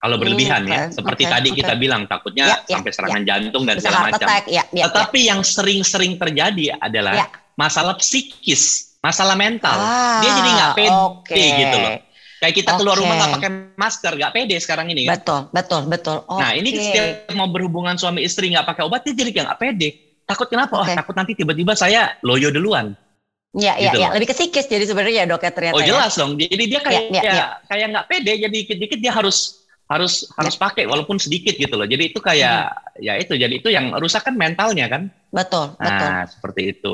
S3: Kalau
S2: Hmm,
S3: berlebihan ya,
S2: oke,
S3: seperti
S2: oke,
S3: tadi
S2: oke.
S3: kita bilang takutnya
S2: Ya, ya,
S3: sampai serangan jantung dan
S2: Bisa
S3: segala macam.
S2: ya, ya, ya.
S3: Tetapi yang sering-sering terjadi adalah
S2: Ya.
S3: masalah psikis, masalah mental.
S2: Ah,
S3: Dia jadi nggak pede
S2: oke.
S3: gitu loh. Kayak kita keluar
S2: Oke.
S3: rumah nggak pakai masker, nggak pede sekarang ini. kan.
S2: Betul, betul, betul.
S3: Nah ini setiap mau berhubungan suami istri nggak pakai obat, dia jadi nggak pede. Takut kenapa? Oh,
S2: Oke.
S3: takut nanti tiba-tiba saya loyo duluan.
S2: Iya, iya,
S3: Gitu
S2: iya. Lebih ke psikis jadi sebenarnya ya dok ya ternyata.
S3: Oh
S2: ya.
S3: jelas dong. Jadi dia kayak
S2: Ya, ya,
S3: kayak
S2: ya.
S3: kayak nggak pede. Jadi dikit-dikit dia harus harus harus pakai walaupun sedikit gitu loh. Jadi itu kayak ya itu. Jadi itu yang rusak kan mentalnya kan.
S2: Betul, betul,
S3: Nah seperti itu.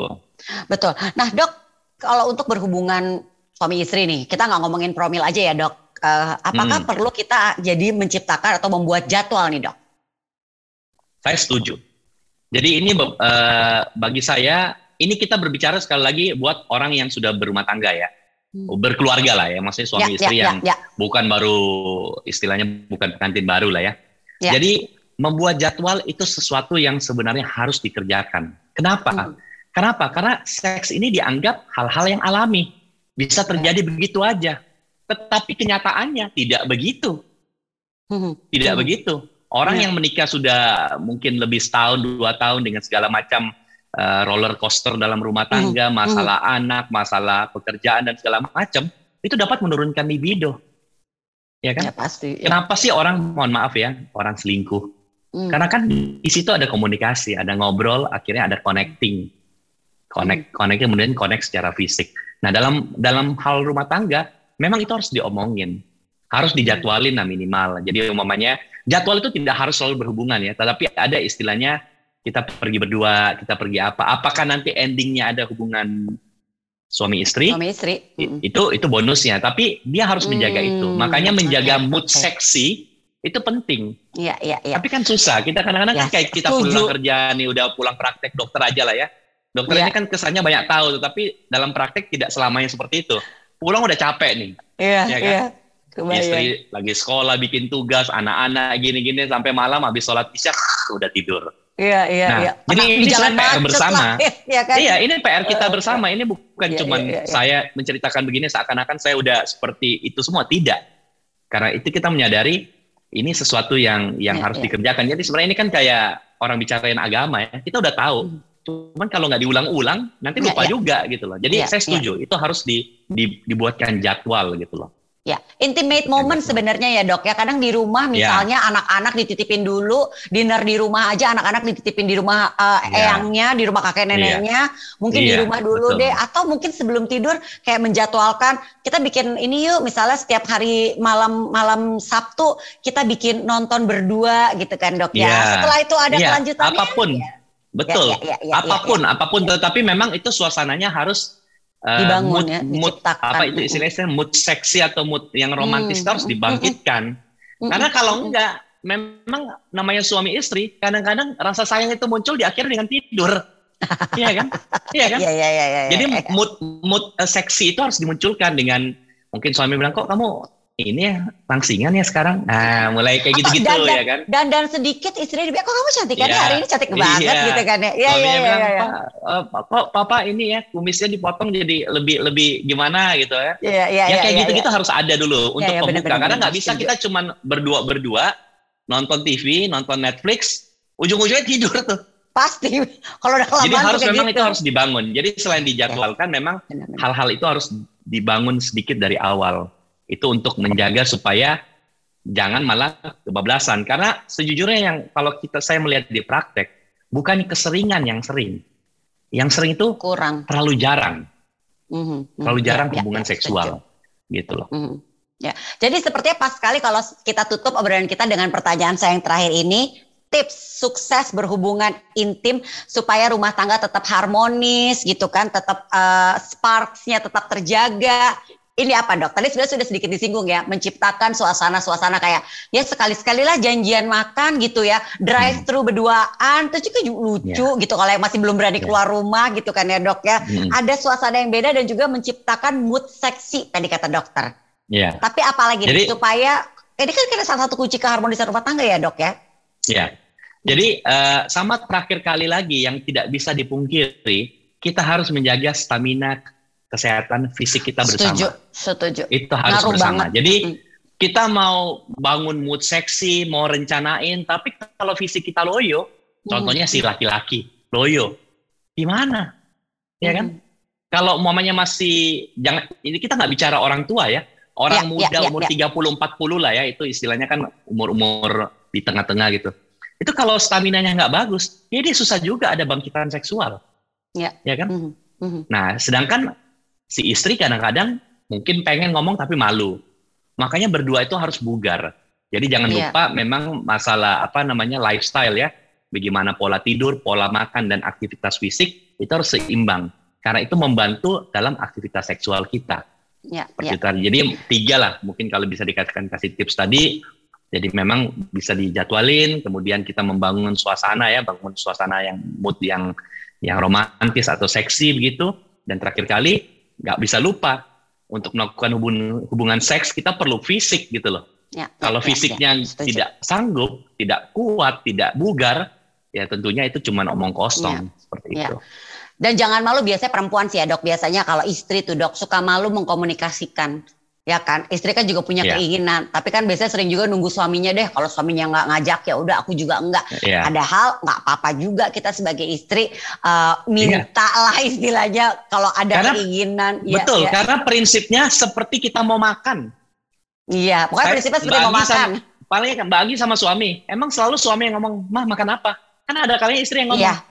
S2: betul. Nah dok, kalau untuk berhubungan suami istri nih, kita nggak ngomongin promil aja ya dok. Eh, apakah
S3: Hmm.
S2: perlu kita jadi menciptakan atau membuat jadwal nih dok?
S3: Saya setuju. Jadi ini eh, bagi saya ini kita berbicara sekali lagi buat orang yang sudah berumah tangga ya,
S2: Hmm.
S3: berkeluarga lah ya, maksudnya suami
S2: ya,
S3: istri
S2: ya,
S3: yang
S2: ya, ya.
S3: bukan baru istilahnya bukan pengantin baru lah ya.
S2: Ya.
S3: Jadi membuat jadwal itu sesuatu yang sebenarnya harus dikerjakan. Kenapa?
S2: Hmm.
S3: Kenapa? Karena seks ini dianggap hal-hal yang alami, bisa terjadi begitu aja. Tetapi kenyataannya tidak begitu,
S2: Hmm.
S3: tidak
S2: Hmm.
S3: begitu. Orang
S2: Ya.
S3: yang menikah sudah mungkin lebih setahun dua tahun dengan segala macam uh, roller coaster dalam rumah
S2: Hmm.
S3: tangga, masalah anak, masalah pekerjaan dan segala macam, itu dapat menurunkan libido. Ya kan?
S2: Ya pasti. Ya.
S3: Kenapa sih orang mohon maaf ya, orang selingkuh?
S2: Hmm.
S3: Karena kan di situ ada komunikasi, ada ngobrol, akhirnya ada connecting. Connect, connect kemudian connect secara fisik. Nah, dalam dalam hal rumah tangga memang itu harus diomongin. Harus dijadwalin lah minimal. Jadi umumnya jadwal itu tidak harus selalu berhubungan ya, tetapi ada istilahnya kita pergi berdua, kita pergi apa? Apakah nanti endingnya ada hubungan suami istri?
S2: Suami istri. Hmm.
S3: itu itu bonusnya tapi dia harus menjaga
S2: Hmm,
S3: itu makanya menjaga
S2: oke,
S3: mood
S2: oke.
S3: seksi itu penting
S2: Iya, iya, iya.
S3: tapi kan susah kita kadang-kadang
S2: Ya,
S3: kan kayak kita
S2: setuju.
S3: pulang kerja nih udah pulang praktek dokter aja lah ya dokter
S2: Ya.
S3: ini kan kesannya banyak tahu tapi dalam praktek tidak selamanya seperti itu pulang udah capek nih
S2: Iya,
S3: Iya kan?
S2: iya. Kebayang.
S3: istri lagi sekolah bikin tugas anak-anak gini-gini sampai malam habis sholat isya udah tidur
S2: Iya, iya,
S3: Nah,
S2: iya.
S3: jadi
S2: Di
S3: ini
S2: jalan
S3: PR bersama.
S2: lah, ya kan?
S3: Iya, ini PR kita
S2: Eh,
S3: bersama. Ini bukan
S2: Iya,
S3: cuman
S2: iya, iya, iya.
S3: saya menceritakan begini seakan-akan saya udah seperti itu semua. Tidak. Karena itu kita menyadari ini sesuatu yang yang
S2: Iya,
S3: harus
S2: iya.
S3: dikerjakan. Jadi sebenarnya ini kan kayak orang bicarain agama ya. Kita udah tahu.
S2: Hmm.
S3: Cuman kalau nggak diulang-ulang, nanti
S2: Iya,
S3: lupa
S2: iya.
S3: juga gitu loh. Jadi
S2: Iya,
S3: saya setuju. Itu harus di, di- dibuatkan jadwal gitu loh.
S2: Ya, intimate moment sebenarnya ya dok ya. Kadang di rumah
S3: Ya.
S2: misalnya anak-anak dititipin dulu, dinner di rumah aja, anak-anak dititipin di rumah eh,
S3: Ya.
S2: eyangnya, di rumah kakek neneknya, mungkin di
S3: Iya,
S2: rumah dulu
S3: betul.
S2: deh, atau mungkin sebelum tidur kayak menjadwalkan kita bikin ini yuk, misalnya setiap hari malam malam Sabtu kita bikin nonton berdua gitu kan dok ya.
S3: Ya.
S2: Setelah itu ada
S3: Iya,
S2: kelanjutannya.
S3: apa pun.
S2: ya.
S3: Betul.
S2: Ya, ya, ya, ya,
S3: apa pun, apa pun. Tetapi memang itu suasananya harus eh,
S2: Dibangun
S3: mood,
S2: ya,
S3: mood
S2: diciptakan.
S3: apa itu istilahnya mood seksi atau mood yang romantis
S2: Hmm,
S3: harus
S2: hmm,
S3: dibangkitkan.
S2: Mm-mm.
S3: Karena kalau enggak, memang namanya suami istri, kadang-kadang rasa sayang itu muncul di akhir dengan tidur. Iya kan? Iya kan?
S2: Iya, iya, iya, iya.
S3: Jadi
S2: iya.
S3: mood mood uh, seksi itu harus dimunculkan dengan mungkin suami bilang kok kamu ini ya rangsingan ya sekarang. Nah, mulai kayak gitu-gitu ya kan.
S2: Dan dan sedikit istrinya dibilang, kok kamu cantik kan
S3: Iya.
S2: hari ini cantik banget
S3: Iya.
S2: gitu kan ya. Iya, iya, iya. iya.
S3: "Pak, eh, kok papa ini ya kumisnya dipotong jadi lebih lebih gimana gitu ya.
S2: Iya, iya,
S3: ya
S2: iya,
S3: kayak
S2: iya,
S3: gitu-gitu
S2: iya.
S3: harus ada dulu untuk
S2: benar,
S3: pembuka. Karena nggak bisa kita cuman berdua-berdua nonton TV, nonton Netflix, ujung-ujungnya tidur tuh.
S2: Pasti. Kalau udah kelamaan
S3: Jadi harus memang
S2: gitu.
S3: itu harus dibangun. Jadi selain dijadwalkan, memang
S2: Benar, benar.
S3: hal-hal itu harus dibangun sedikit dari awal. Itu untuk menjaga supaya jangan malah kebablasan. Karena sejujurnya yang kalau kita saya melihat di praktek, bukan keseringan yang sering. Yang sering itu
S2: kurang.
S3: terlalu jarang,
S2: Mhm, mhm.
S3: terlalu jarang
S2: Ya,
S3: hubungan
S2: ya,
S3: seksual,
S2: setuju.
S3: gitu loh.
S2: Mhm. Ya, jadi sepertinya pas sekali kalau kita tutup obrolan kita dengan pertanyaan saya yang terakhir ini, tips sukses berhubungan intim supaya rumah tangga tetap harmonis gitu kan, tetap eh, sparksnya tetap terjaga. Ini apa dok? Tadi sudah sudah sedikit disinggung ya, menciptakan suasana-suasana kayak ya sekali-sekali lah janjian makan gitu ya, drive thru berduaan, itu juga lucu gitu kalau yang masih belum berani
S3: Ya.
S2: keluar rumah gitu kan ya dok ya.
S3: Hmm,
S2: Ada suasana yang beda dan juga menciptakan mood seksi tadi kata dokter.
S3: Ya,
S2: Tapi apalagi nih,
S3: Jadi-
S2: supaya ini kan kira salah satu kunci keharmonisan rumah tangga ya dok ya.
S3: ya. Jadi eh, sama terakhir kali lagi yang tidak bisa dipungkiri, kita harus menjaga stamina kesehatan fisik kita bersama.
S2: Setuju, setuju.
S3: Itu harus
S2: Ngaruh
S3: bersama.
S2: banget.
S3: Jadi
S2: Hmm.
S3: kita mau bangun mood seksi, mau rencanain, tapi kalau fisik kita loyo,
S2: Hmm.
S3: contohnya si laki-laki loyo, gimana? Ya kan?
S2: Hmm.
S3: Kalau mamanya masih jangan ini kita nggak bicara orang tua ya. Orang
S2: Ya,
S3: muda
S2: ya, ya,
S3: umur
S2: ya.
S3: 30 40 lah ya, itu istilahnya kan umur-umur di tengah-tengah gitu. Itu kalau stamina-nya nggak bagus, ya dia susah juga ada bangkitan seksual.
S2: Ya.
S3: Ya kan?
S2: Mhm, mhm.
S3: Nah, sedangkan si istri kadang-kadang mungkin pengen ngomong tapi malu. Makanya berdua itu harus bugar. Jadi jangan
S2: Iya.
S3: lupa memang masalah apa namanya lifestyle ya. Bagaimana pola tidur, pola makan dan aktivitas fisik itu harus seimbang. Karena itu membantu dalam aktivitas seksual kita.
S2: Ya,
S3: Seperti
S2: ya.
S3: Jadi tiga lah mungkin kalau bisa dikatakan kasih tips tadi. Jadi memang bisa dijadwalin, kemudian kita membangun suasana ya, bangun suasana yang mood yang yang romantis atau seksi begitu. Dan terakhir kali nggak bisa lupa untuk melakukan hubungan hubungan seks kita perlu fisik gitu loh.
S2: Ya,
S3: Kalau
S2: ya,
S3: fisiknya
S2: ya,
S3: tidak sanggup, tidak kuat, tidak bugar, ya tentunya itu cuma omong kosong seperti
S2: Ya.
S3: itu.
S2: Dan jangan malu biasanya perempuan sih ya dok. Biasanya kalau istri tuh dok suka malu mengkomunikasikan. Ya kan, istri kan juga punya
S3: Ya.
S2: keinginan. Tapi kan biasanya sering juga nunggu suaminya deh. Kalau suaminya nggak ngajak ya udah aku juga enggak.
S3: Ya.
S2: Padahal nggak apa-apa juga kita sebagai istri eh, minta lah istilahnya kalau ada
S3: Karena-
S2: keinginan. Ya,
S3: Betul,
S2: ya.
S3: karena prinsipnya seperti kita mau makan.
S2: Iya, pokoknya
S3: Saya
S2: prinsipnya seperti mau makan.
S3: sama- Paling kan bagi sama suami. Emang selalu suami yang ngomong, "Mah, makan apa?" Kan ada kalinya istri yang ngomong,
S2: Iya.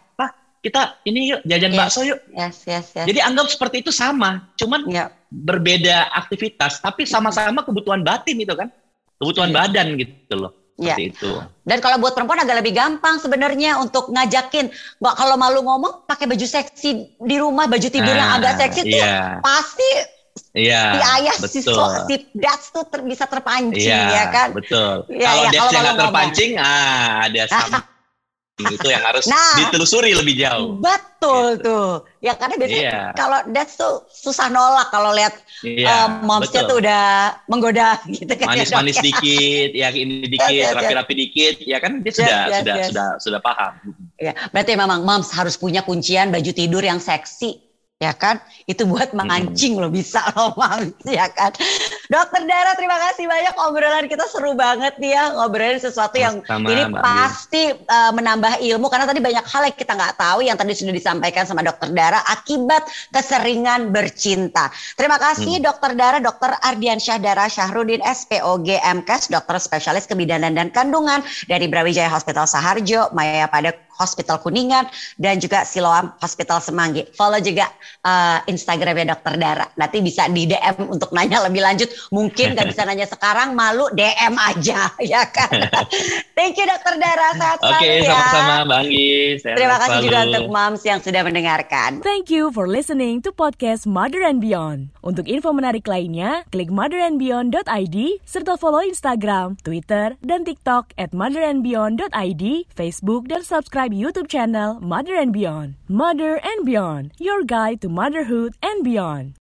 S3: "Pak, kita ini yuk jajan
S2: Iya.
S3: bakso yuk."
S2: Yes, yes, yes.
S3: Jadi anggap seperti itu sama, cuman
S2: ya,
S3: berbeda aktivitas, tapi sama-sama kebutuhan batin itu kan. Kebutuhan
S2: Iya.
S3: badan gitu loh.
S2: Iya.
S3: Seperti itu.
S2: Dan kalau buat perempuan agak lebih gampang sebenarnya untuk ngajakin. Nggak kalau malu ngomong pakai baju seksi di rumah, baju tidur yang
S3: Nah,
S2: agak seksi tuh
S3: Iya.
S2: pasti
S3: Iya.
S2: si ayah si,
S3: betul.
S2: so, si tuh ter- bisa terpancing
S3: Iya,
S2: ya kan.
S3: betul.
S2: Iya,
S3: kalau
S2: iya,
S3: dia nggak terpancing, ah ada something itu yang harus
S2: Nah.
S3: ditelusuri lebih jauh.
S2: Betul
S3: Gitu.
S2: tuh. Ya karena biasanya
S3: Iya.
S2: kalau that's tuh susah nolak kalau lihat
S3: Iya,
S2: eh, momsnya tuh udah menggoda gitu kan. ya,
S3: manis-manis
S2: ya.
S3: dikit, ya ini dikit, rapi-rapi dikit, ya kan dia sudah
S2: yes,
S3: sudah
S2: yes.
S3: sudah sudah paham.
S2: Ya, berarti memang moms harus punya kuncian baju tidur yang seksi. Ya kan? Itu buat mancing loh bisa loh moms ya kan. Dokter Dara terima kasih banyak obrolan kita seru banget nih ya ngobrolin sesuatu yang
S3: Sama,
S2: ini
S3: Mbak
S2: pasti uh, menambah ilmu karena tadi banyak hal yang kita nggak tahu yang tadi sudah disampaikan sama Dokter Dara akibat keseringan bercinta. Terima kasih Dokter Dara, Dokter Ardiansyah Dara Syahrudin SPOG MKes, dokter spesialis kebidanan dan kandungan dari Brawijaya Hospital Saharjo, Maya pada Hospital Kuningan dan juga Siloam Hospital Semanggi. Follow juga uh, Instagramnya Dokter Dara. Nanti bisa di DM untuk nanya lebih lanjut. Mungkin nggak bisa nanya sekarang, malu DM aja, ya kan? Thank you Dokter Dara, sehat
S3: Oke, okay,
S2: ya.
S3: sama-sama Bang
S2: Terima kasih juga untuk moms yang sudah mendengarkan.
S1: Thank you for listening to podcast Mother and Beyond. Untuk info menarik lainnya, klik motherandbeyond.id serta follow Instagram, Twitter, dan TikTok at motherandbeyond.id, Facebook, dan subscribe YouTube channel Mother and Beyond. Mother and Beyond, your guide to motherhood and beyond.